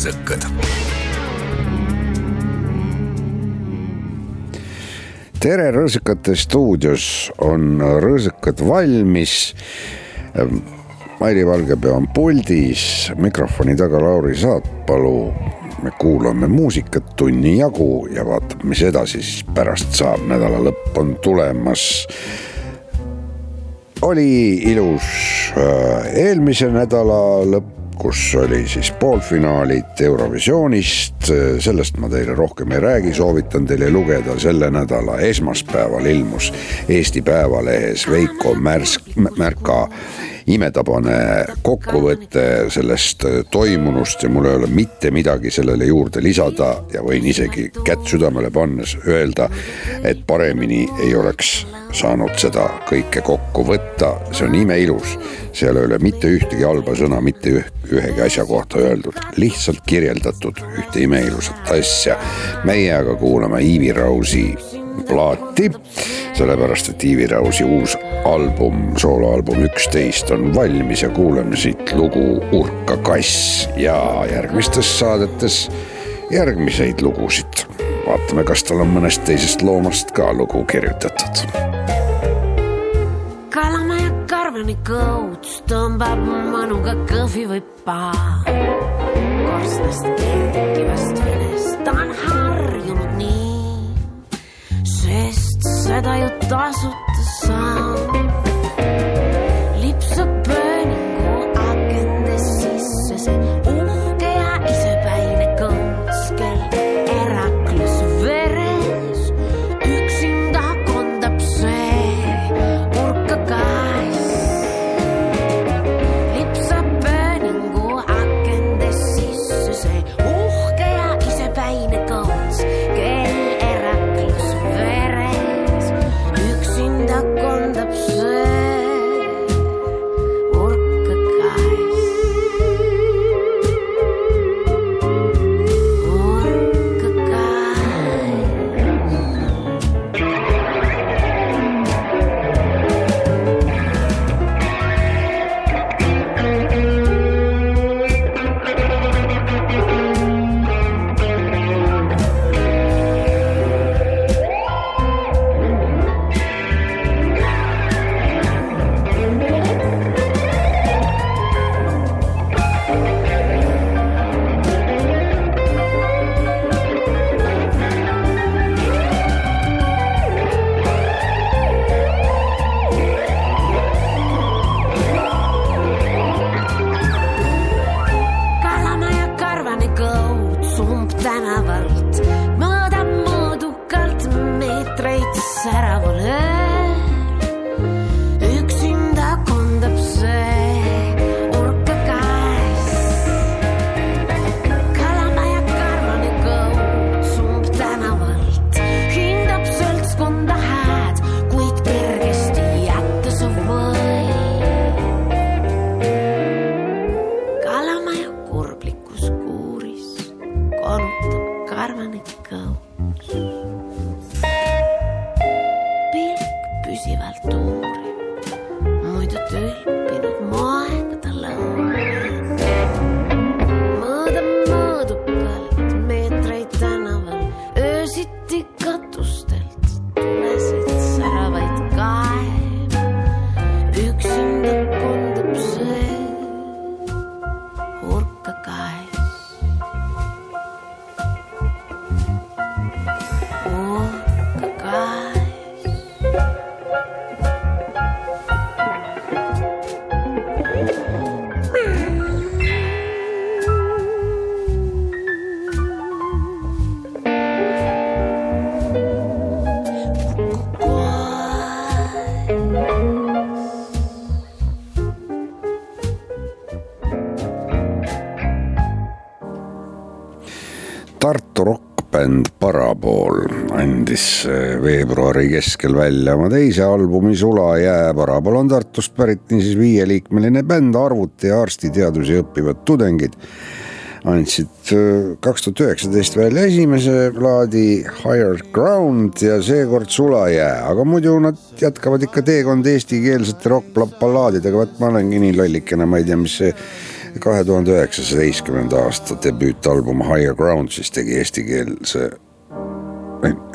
Rõõsakad. tere, Rõõsakate stuudios on Rõõsakad valmis. Mairi Valgepea on puldis, mikrofoni taga Lauri Saatpalu. me kuulame muusikat tunni jagu ja vaatame, mis edasi siis pärast saab, nädala lõpp on tulemas. oli ilus äh, eelmise nädala lõpp kus oli siis poolfinaalid Eurovisioonist, sellest ma teile rohkem ei räägi, soovitan teile lugeda selle nädala esmaspäeval ilmus Eesti Päevalehes Veiko Märsk, Märka imetabane kokkuvõte sellest toimunust ja mul ei ole mitte midagi sellele juurde lisada ja võin isegi kätt südamele pannes öelda, et paremini ei oleks saanud seda kõike kokku võtta, see on imeilus, seal ei ole mitte ühtegi halba sõna mitte ühegi asja kohta öeldud, lihtsalt kirjeldatud ühte imeilusat asja. meie aga kuulame Iivi Rausi plaati, sellepärast et Iivi Rausi uus album, sooloalbum üksteist on valmis ja kuulame siit lugu Urka kass ja järgmistes saadetes järgmiseid lugusid. vaatame, kas tal on mõnest teisest loomast ka lugu kirjutatud. kalamaja karvani kõuts tõmbab mõnuga kõhvi või paha. korstnast kerkivast venest ta on harjunud nii, sest seda ju tasuta saab. Veebruari keskel välja oma teise albumi Sulajää. Parapool on Tartust pärit niisiis viieliikmeline bänd, arvuti ja arstiteadusi õppivad tudengid andsid äh, kaks tuhat üheksateist välja esimese plaadi Higher Ground ja seekord Sulajää, aga muidu nad jätkavad ikka teekonda eestikeelsete rokkballaadidega, vot ma olengi nii lollikene, ma ei tea, mis see kahe tuhande üheksasateistkümnenda aasta debüütalbum Higher Ground siis tegi eestikeelse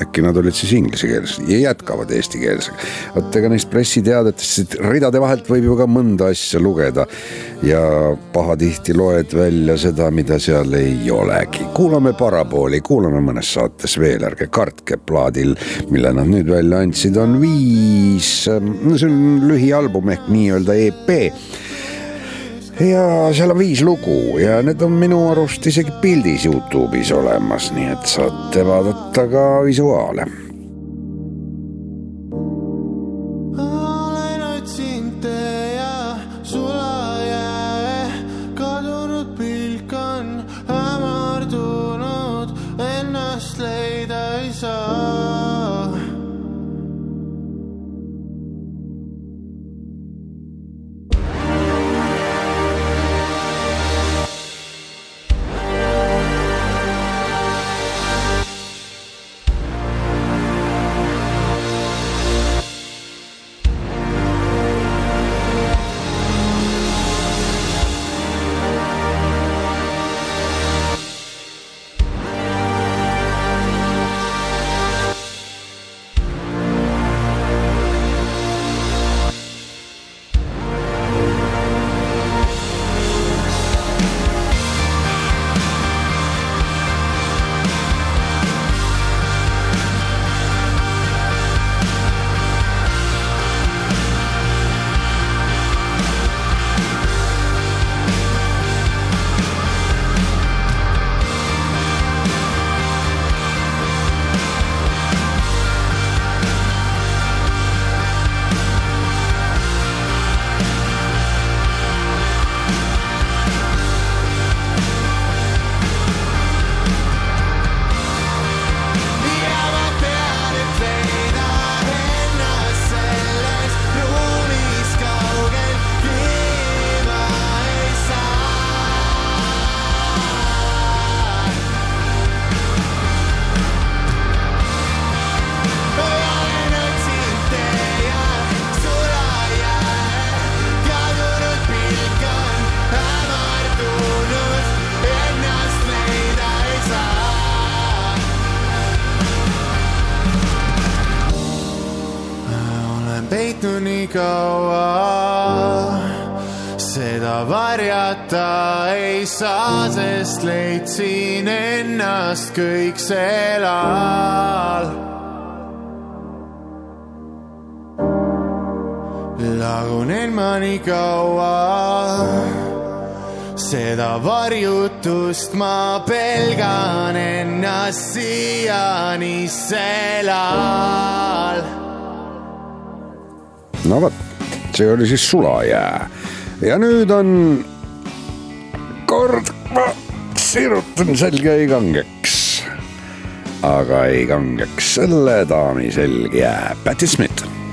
äkki nad olid siis inglisekeelsed ja jätkavad eestikeelsega. vot ega neist pressiteadetest ridade vahelt võib ju ka mõnda asja lugeda ja pahatihti loed välja seda, mida seal ei olegi. kuulame Parapooli, kuulame mõnes saates veel, ärge kartke, plaadil, mille nad nüüd välja andsid, on viis, no see on lühialbum ehk nii-öelda EP ja seal on viis lugu ja need on minu arust isegi pildis Youtube'is olemas, nii et saate vaadata ka visuaale. Varjutust ma pelgan ennast siiani selal no vot, see oli siis Sulajää ja nüüd on kord ma sirutan selga ei kangeks. aga ei kangeks selle daami selg jääb, Patti Smith.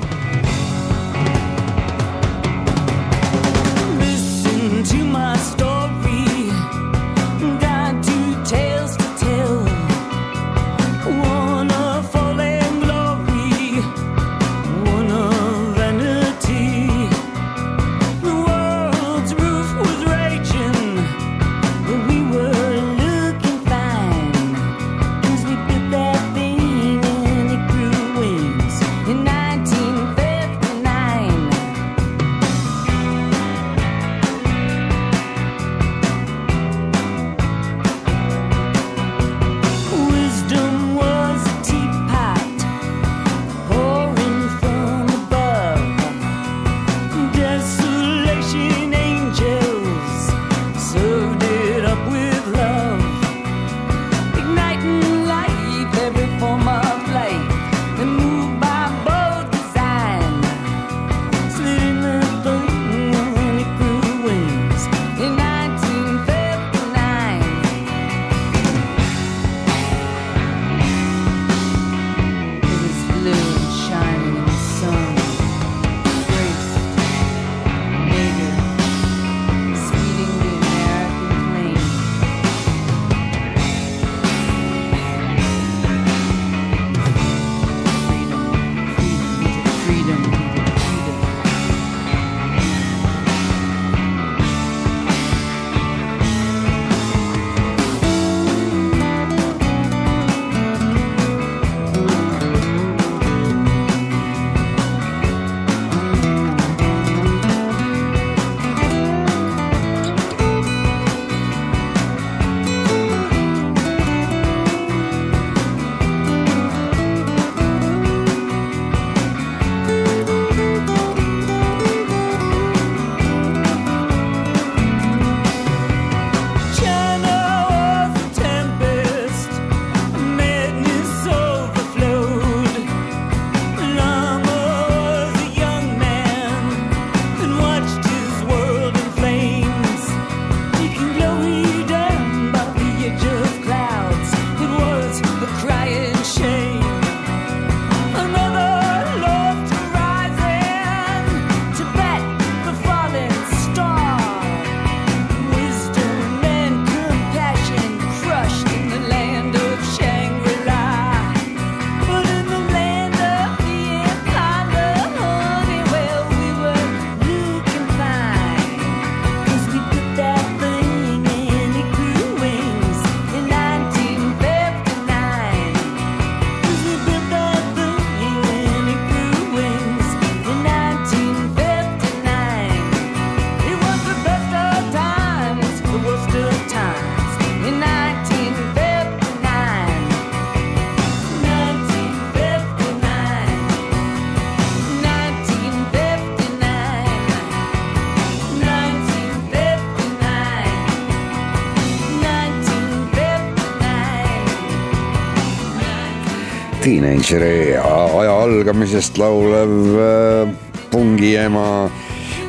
Teenageri aja algamisest laulev äh, pungiema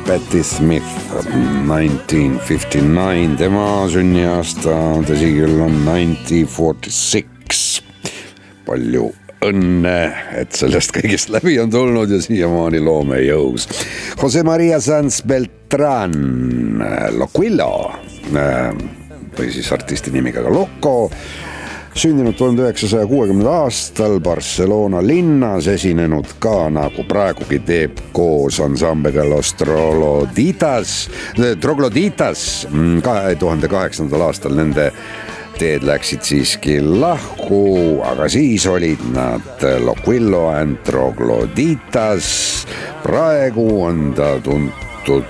Patti Smith, nineteen tema sünniaasta, tõsi küll, on nineteen forty six. palju õnne, et sellest kõigest läbi on tulnud ja siiamaani loomejõus. Jose Maria Sanz Beltran, Loquillo või siis artisti nimiga ka Loco sündinud tuhande üheksasaja kuuekümnendal aastal Barcelona linnas, esinenud ka nagu praegugi teeb koos ansambliga Los Trogloditas, Trogloditas kahe tuhande kaheksandal aastal nende teed läksid siiski lahku, aga siis olid nad Loquillo and Trogloditas. praegu on ta tuntud tuntud,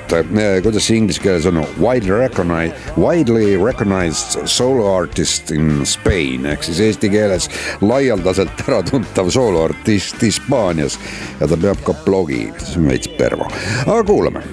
kuidas see inglise keeles on, widely recognized, widely recognized solo artist in Spain. Ehk siis eesti keeles laialdaselt äratuntav sooloartist Hispaanias. Ja ta peab ka blogi, see on veits pervo, aga kuulame.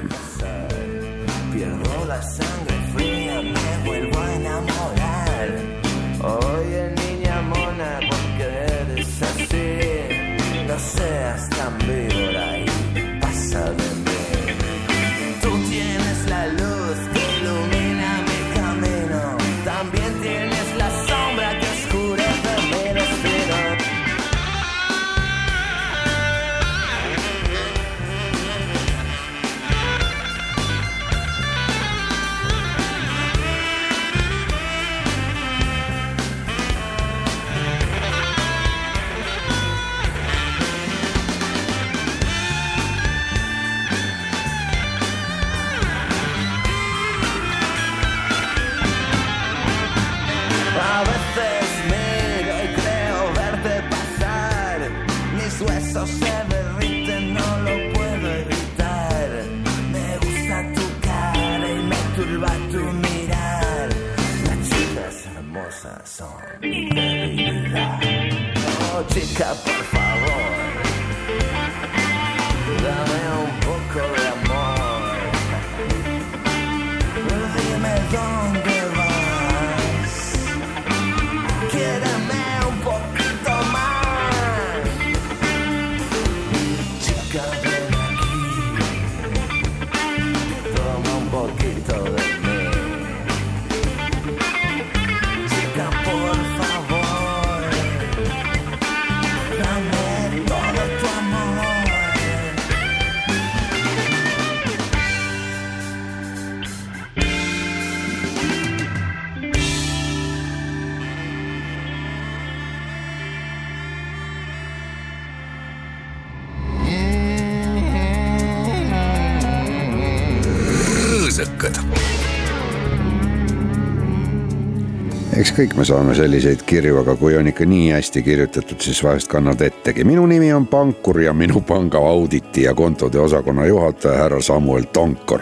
Kõik me saame selliseid kirju, aga kui on ikka nii hästi kirjutatud, siis vahest kannad ettegi. minu nimi on Pankur ja minu panga auditi ja kontode osakonna juhataja härra Samuel Tonkor.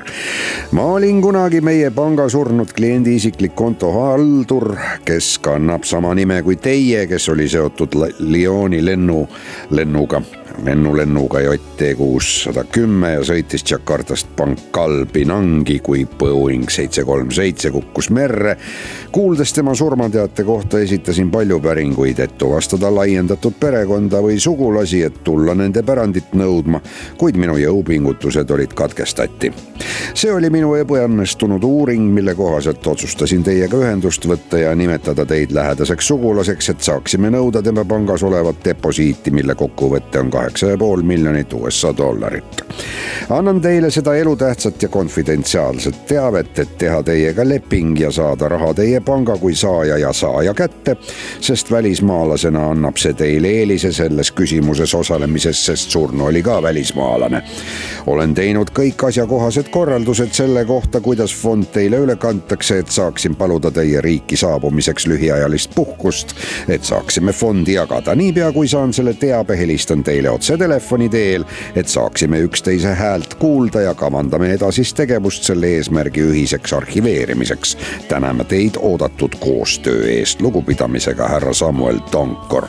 ma olin kunagi meie panga surnud kliendi isiklik kontohaldur, kes kannab sama nime kui teie, kes oli seotud Lyoni lennu, lennuga lennulennuga JT kuussada kümme ja sõitis Jakartast Pankal Pinangi, kui Boeing seitse kolm seitse kukkus merre. kuuldes tema surmateate kohta esitasin palju päringuid, et tuvastada laiendatud perekonda või sugulasi, et tulla nende pärandit nõudma, kuid minu jõupingutused olid katkestati. see oli minu ebaõnnestunud uuring, mille kohaselt otsustasin teiega ühendust võtta ja nimetada teid lähedaseks sugulaseks, et saaksime nõuda tema pangas olevat deposiiti, mille kokkuvõte on kaheksa ja pool miljonit USA dollarit. annan teile seda elutähtsat ja konfidentsiaalset teavet, et teha teiega leping ja saada raha teie panga kui saaja ja saaja kätte, sest välismaalasena annab see teile eelise selles küsimuses osalemises, sest surnu oli ka välismaalane. olen teinud kõik asjakohased korraldused selle kohta, kuidas fond teile üle kantakse, et saaksin paluda teie riiki saabumiseks lühiajalist puhkust, et saaksime fondi jagada. niipea kui saan selle teabe, helistan teile otse telefoni teel, et saaksime üksteise häält kuulda ja kavandame edasist tegevust selle eesmärgi ühiseks arhiveerimiseks. täname teid oodatud koostöö eest, lugupidamisega härra Samuel Tonkor.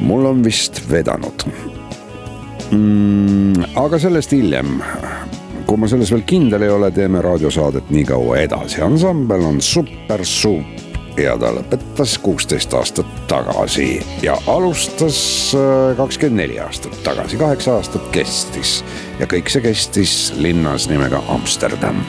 Mul on vist vedanud mm,. aga sellest hiljem kui ma selles veel kindel ei ole, teeme raadiosaadet nii kaua edasi. ansambel on Super Soup ja ta lõpetas kuusteist aastat tagasi ja alustas äh, kakskümmend neli aastat tagasi, kaheksa aastat kestis ja kõik see kestis linnas nimega Amsterdam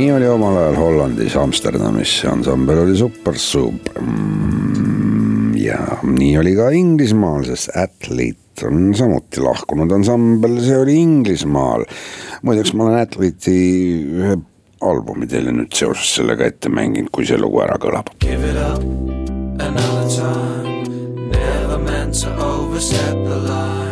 nii oli omal ajal Hollandis Amsterdamis, ansambel oli super suup mm,. ja nii oli ka Inglismaal, sest Athlete on samuti lahkunud ansambel, see oli Inglismaal. muideks ma olen Athlete'i ühe albumi teile nüüd seoses sellega ette mänginud, kui see lugu ära kõlab. Give it up another time. Never meant to overstep the line.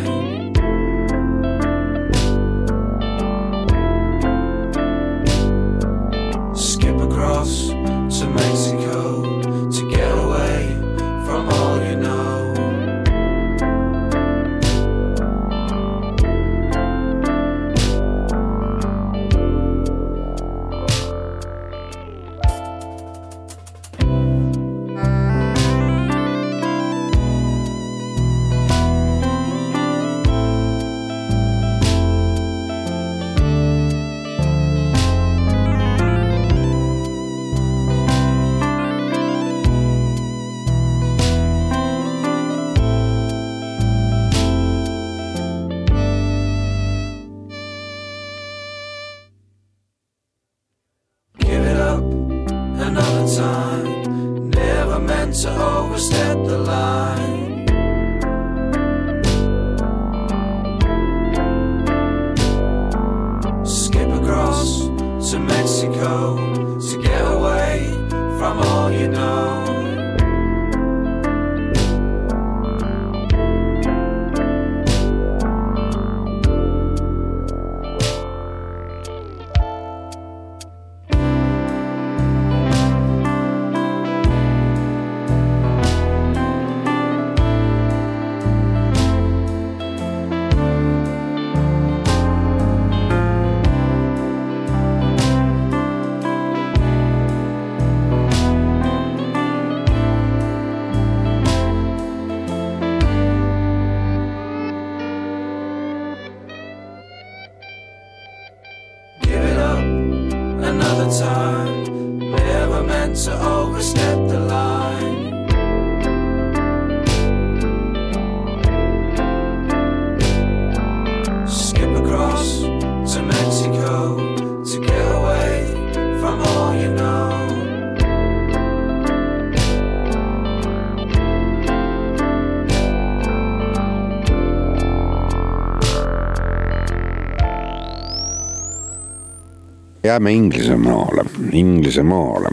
Jääme Inglisemaale, Inglisemaale.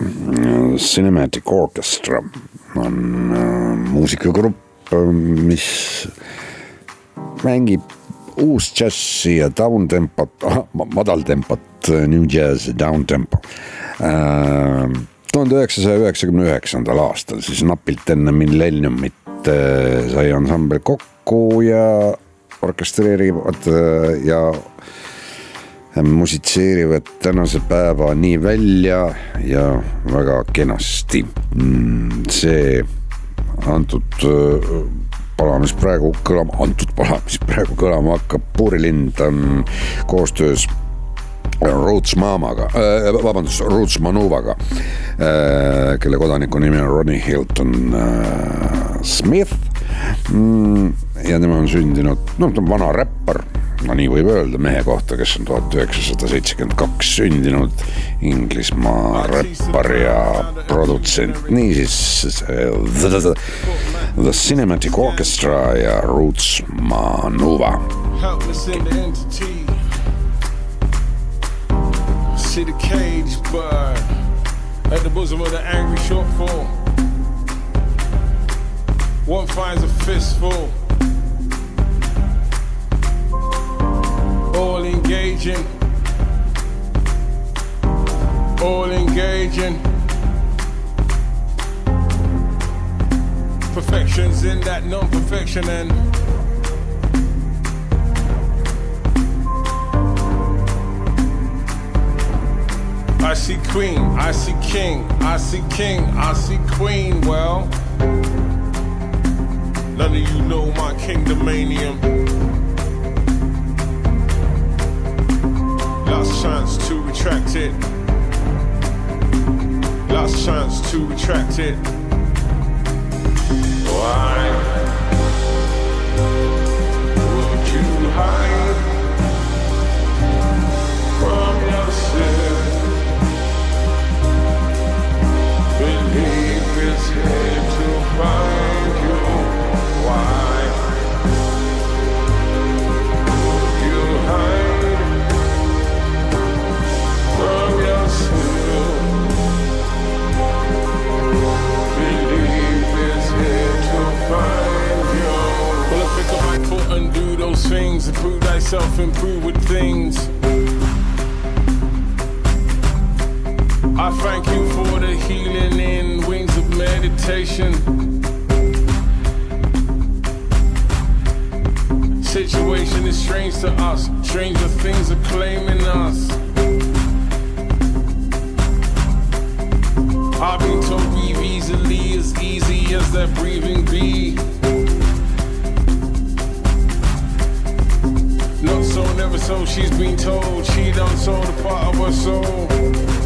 Cinematic Orchestra on äh, muusikagrupp, mis mängib uusdžässi ja downtempot, madaltempot, new jazz, downtempo. tuhande üheksasaja üheksakümne üheksandal aastal, siis napilt enne millenniumit äh, sai ansambel kokku ja orkestreerivad äh, ja musitseerivad tänase päevani välja ja väga kenasti. see antud äh, pala, mis praegu kõlama, antud pala, mis praegu kõlama hakkab, Puurilind on koostöös Roots Mamaga äh,, vabandust, Roots Manuvaga äh,, kelle kodaniku nimi on Ronnie Hilton äh, Smith mm,. ja tema on sündinud, noh, ta on vana räppar, no nii võib öelda mehe kohta, kes on tuhat üheksasada seitsekümmend kaks sündinud, Inglismaa räppar ja produtsent, niisiis the, the, the Cinematic Orchestra ja Roots Manuva. helpless in the entity. See the cage bird at the bosom of the angry shortfall. One finds a fistful. All engaging. All engaging. Perfections in that non perfection and I see queen, I see king, I see king, I see queen. Well, none of you know my kingdomanium. Last chance to retract it. Last chance to retract it. Why would you hide things, improve thyself, improve with meditation. Situation is strange to us, stranger things are claiming us. I've been told breathe easily, as easy as that breathing be. Not so, never so, she's been told she done sold a part of her soul.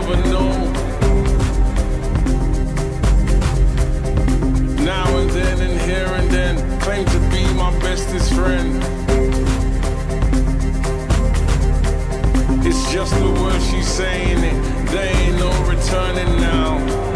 never know. Now and then and here and then, claim to be my bestest friend. It's just the words she's saying it, there ain't no returning now.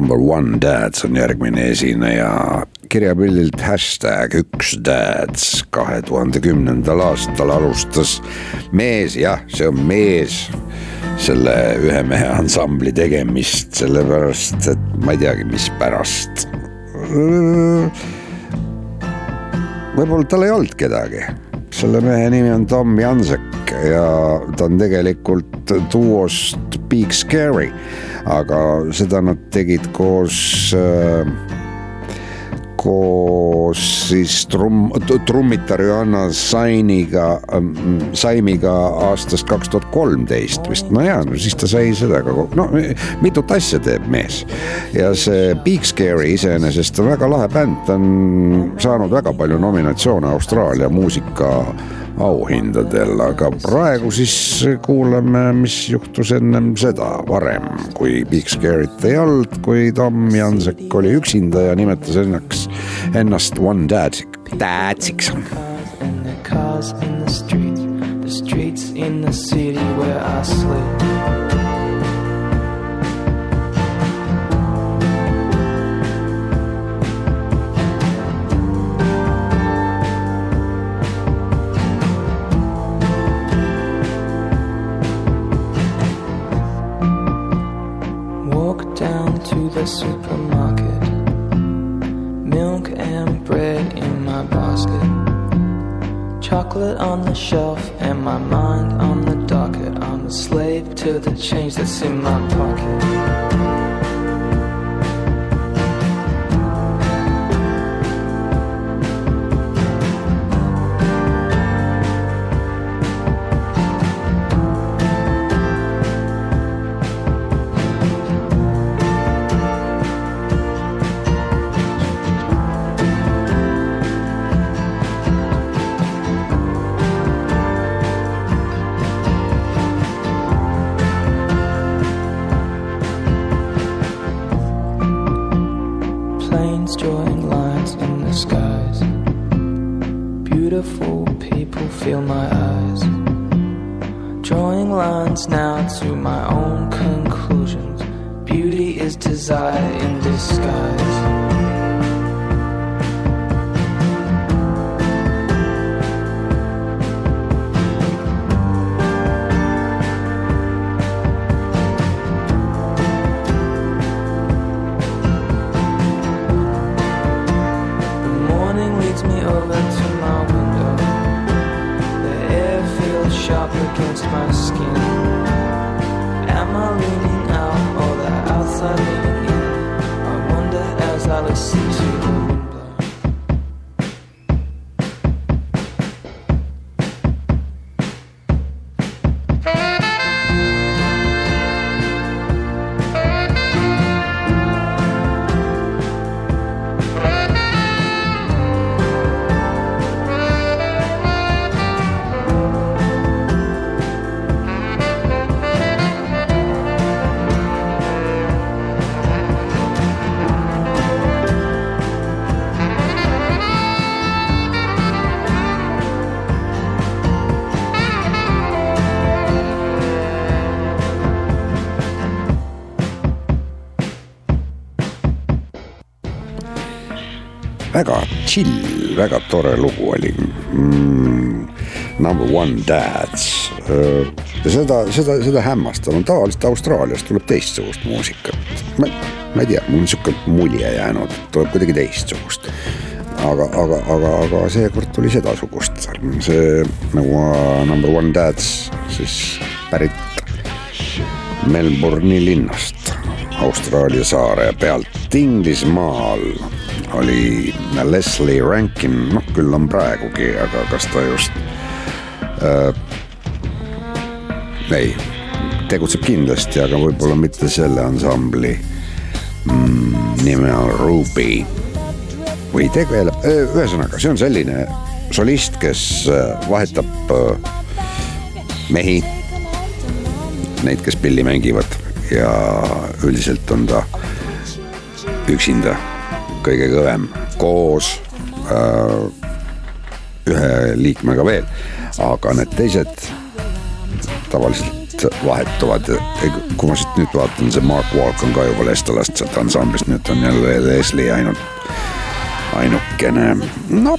Number one dads on järgmine esineja kirjapildilt hashtag üks dads kahe tuhande kümnendal aastal alustas mees, jah, see on mees, selle ühe mehe ansambli tegemist, sellepärast et ma ei teagi, mispärast. võib-olla tal ei olnud kedagi, selle mehe nimi on Tom Jansek ja ta on tegelikult duost Big Scary, aga seda nad tegid koos äh, koos siis trumm, trummitar Johanna Sainiga, Saimiga aastast kaks tuhat kolmteist vist, no jaa, no siis ta sai sellega, no mitut asja teeb mees. ja see Big Scary iseenesest on väga lahe bänd, ta on saanud väga palju nominatsioone Austraalia muusika auhindadel, aga praegu siis kuulame, mis juhtus ennem seda varem, kui Big Scare'it ei olnud, kui Tom Jansek oli üksinda ja nimetas ennast, ennast One Dad, Dadsiks. cars in the streets, the streets in the city where I sleep. The supermarket, milk and bread in my basket. Chocolate on the shelf and my mind on the docket. I'm a slave to the change that's in my pocket. Väga chill, väga tore lugu oli mm,. Number one dads. ja seda, seda, seda hämmastav on tavaliselt Austraaliast tuleb teistsugust muusikat. ma, ma ei tea, mul on sihuke mulje jäänud, tuleb kuidagi teistsugust. aga, aga, aga, aga seekord tuli sedasugust, see nagu Number one dads siis pärit Melbourne'i linnast, Austraalia saare pealt Inglismaal oli Leslie Rankin, noh küll on praegugi, aga kas ta just äh, ei, tegutseb kindlasti, aga võib-olla mitte selle ansambli mm, nime on Ruby. Või tegeleb, ühesõnaga, see on selline solist, kes äh, vahetab äh, mehi, neid, kes pilli mängivad ja üldiselt on ta üksinda kõige kõvem koos äh, ühe liikmega veel, aga need teised tavaliselt vahetuvad. kui ma siit nüüd vaatan, see Mark Walk on ka juba lestalast sealt ansamblist, nüüd on jälle Leslie ainult, ainukene, no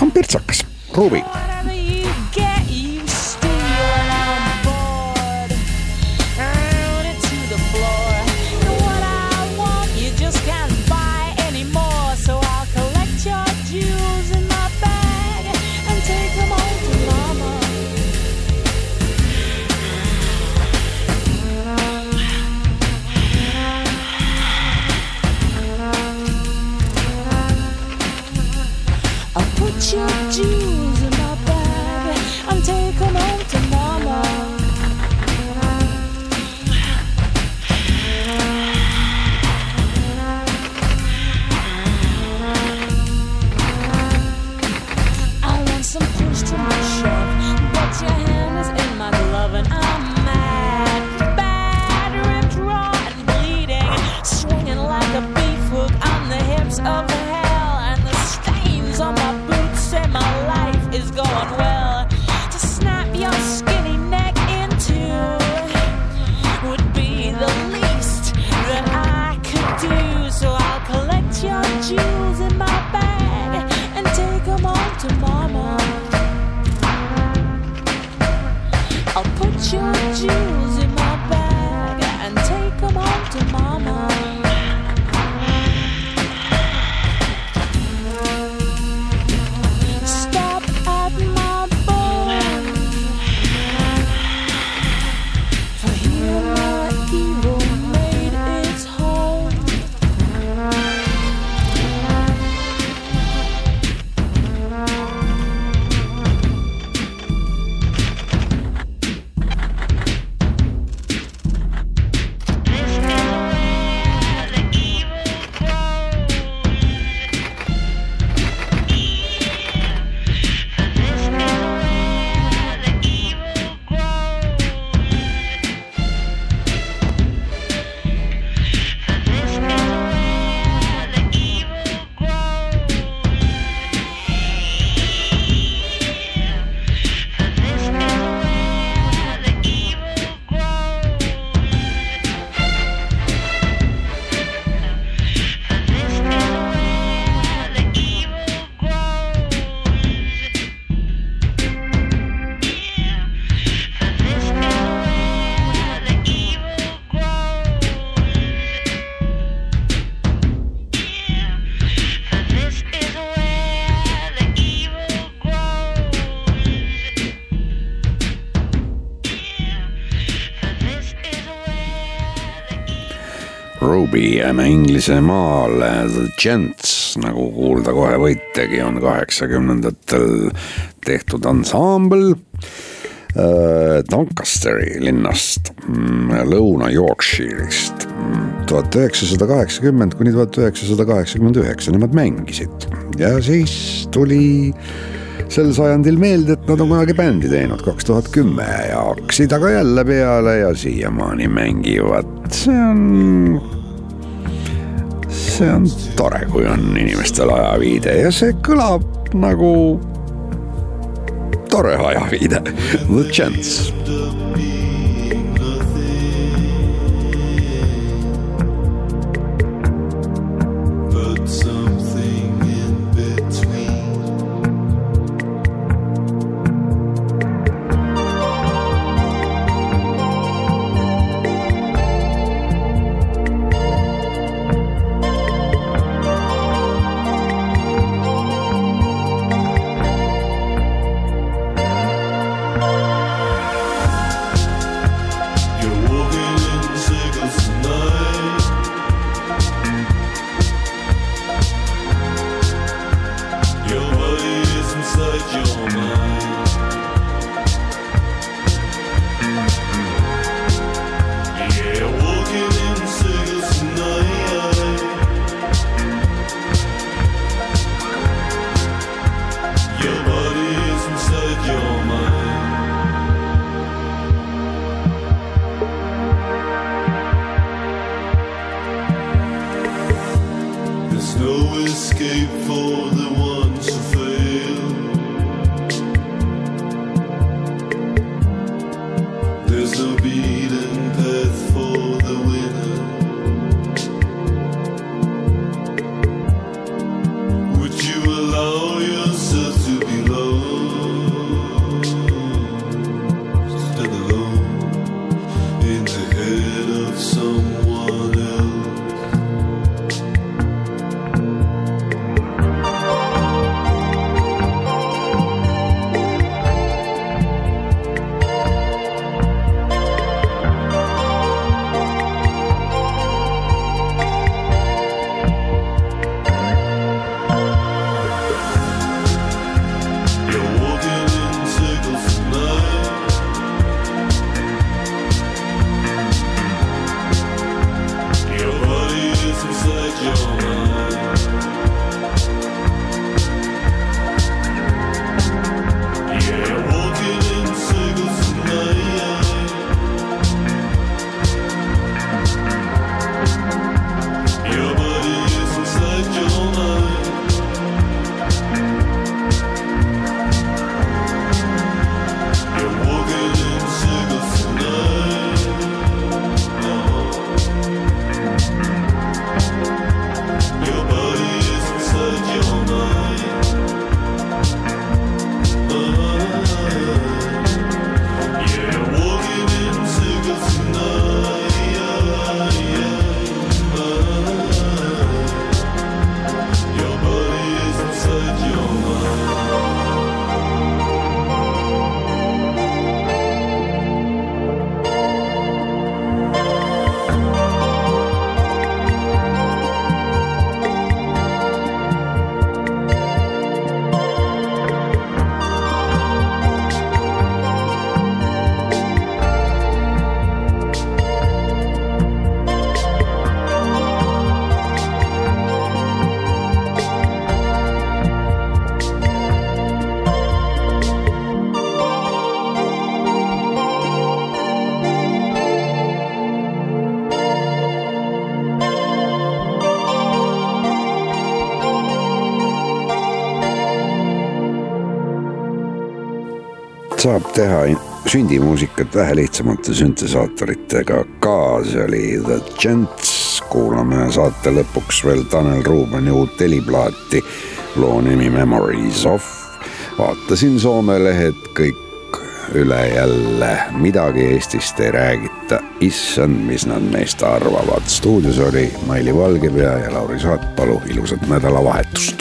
on pirtsakas, Ruby. Of jääme Inglismaale, The Gents, nagu kuulda kohe võitegi, on kaheksakümnendatel tehtud ansambel äh, Doncasteri linnast, Lõuna-Yorkshire'ist. tuhat üheksasada kaheksakümmend kuni tuhat üheksasada kaheksakümmend üheksa nemad mängisid ja siis tuli sel sajandil meelde, et nad on kunagi bändi teinud, kaks tuhat kümme ja hakkasid aga jälle peale ja siiamaani mängivad, see on see on tore, kui on inimestel ajaviide ja see kõlab nagu tore ajaviide. The Chance. Saab teha sündimuusikat vähe lihtsamate süntesaatoritega. Ka, see oli The Gents, kuulame saate lõpuks veel Tanel Ruubeni uut heliplaati, loo nimi Memories of. vaatasin Soome lehed kõik üle jälle, midagi Eestist ei räägita, issand, mis nad meist arvavad. stuudios oli Maili Valgepea ja Lauri Saatpalu, ilusat nädalavahetust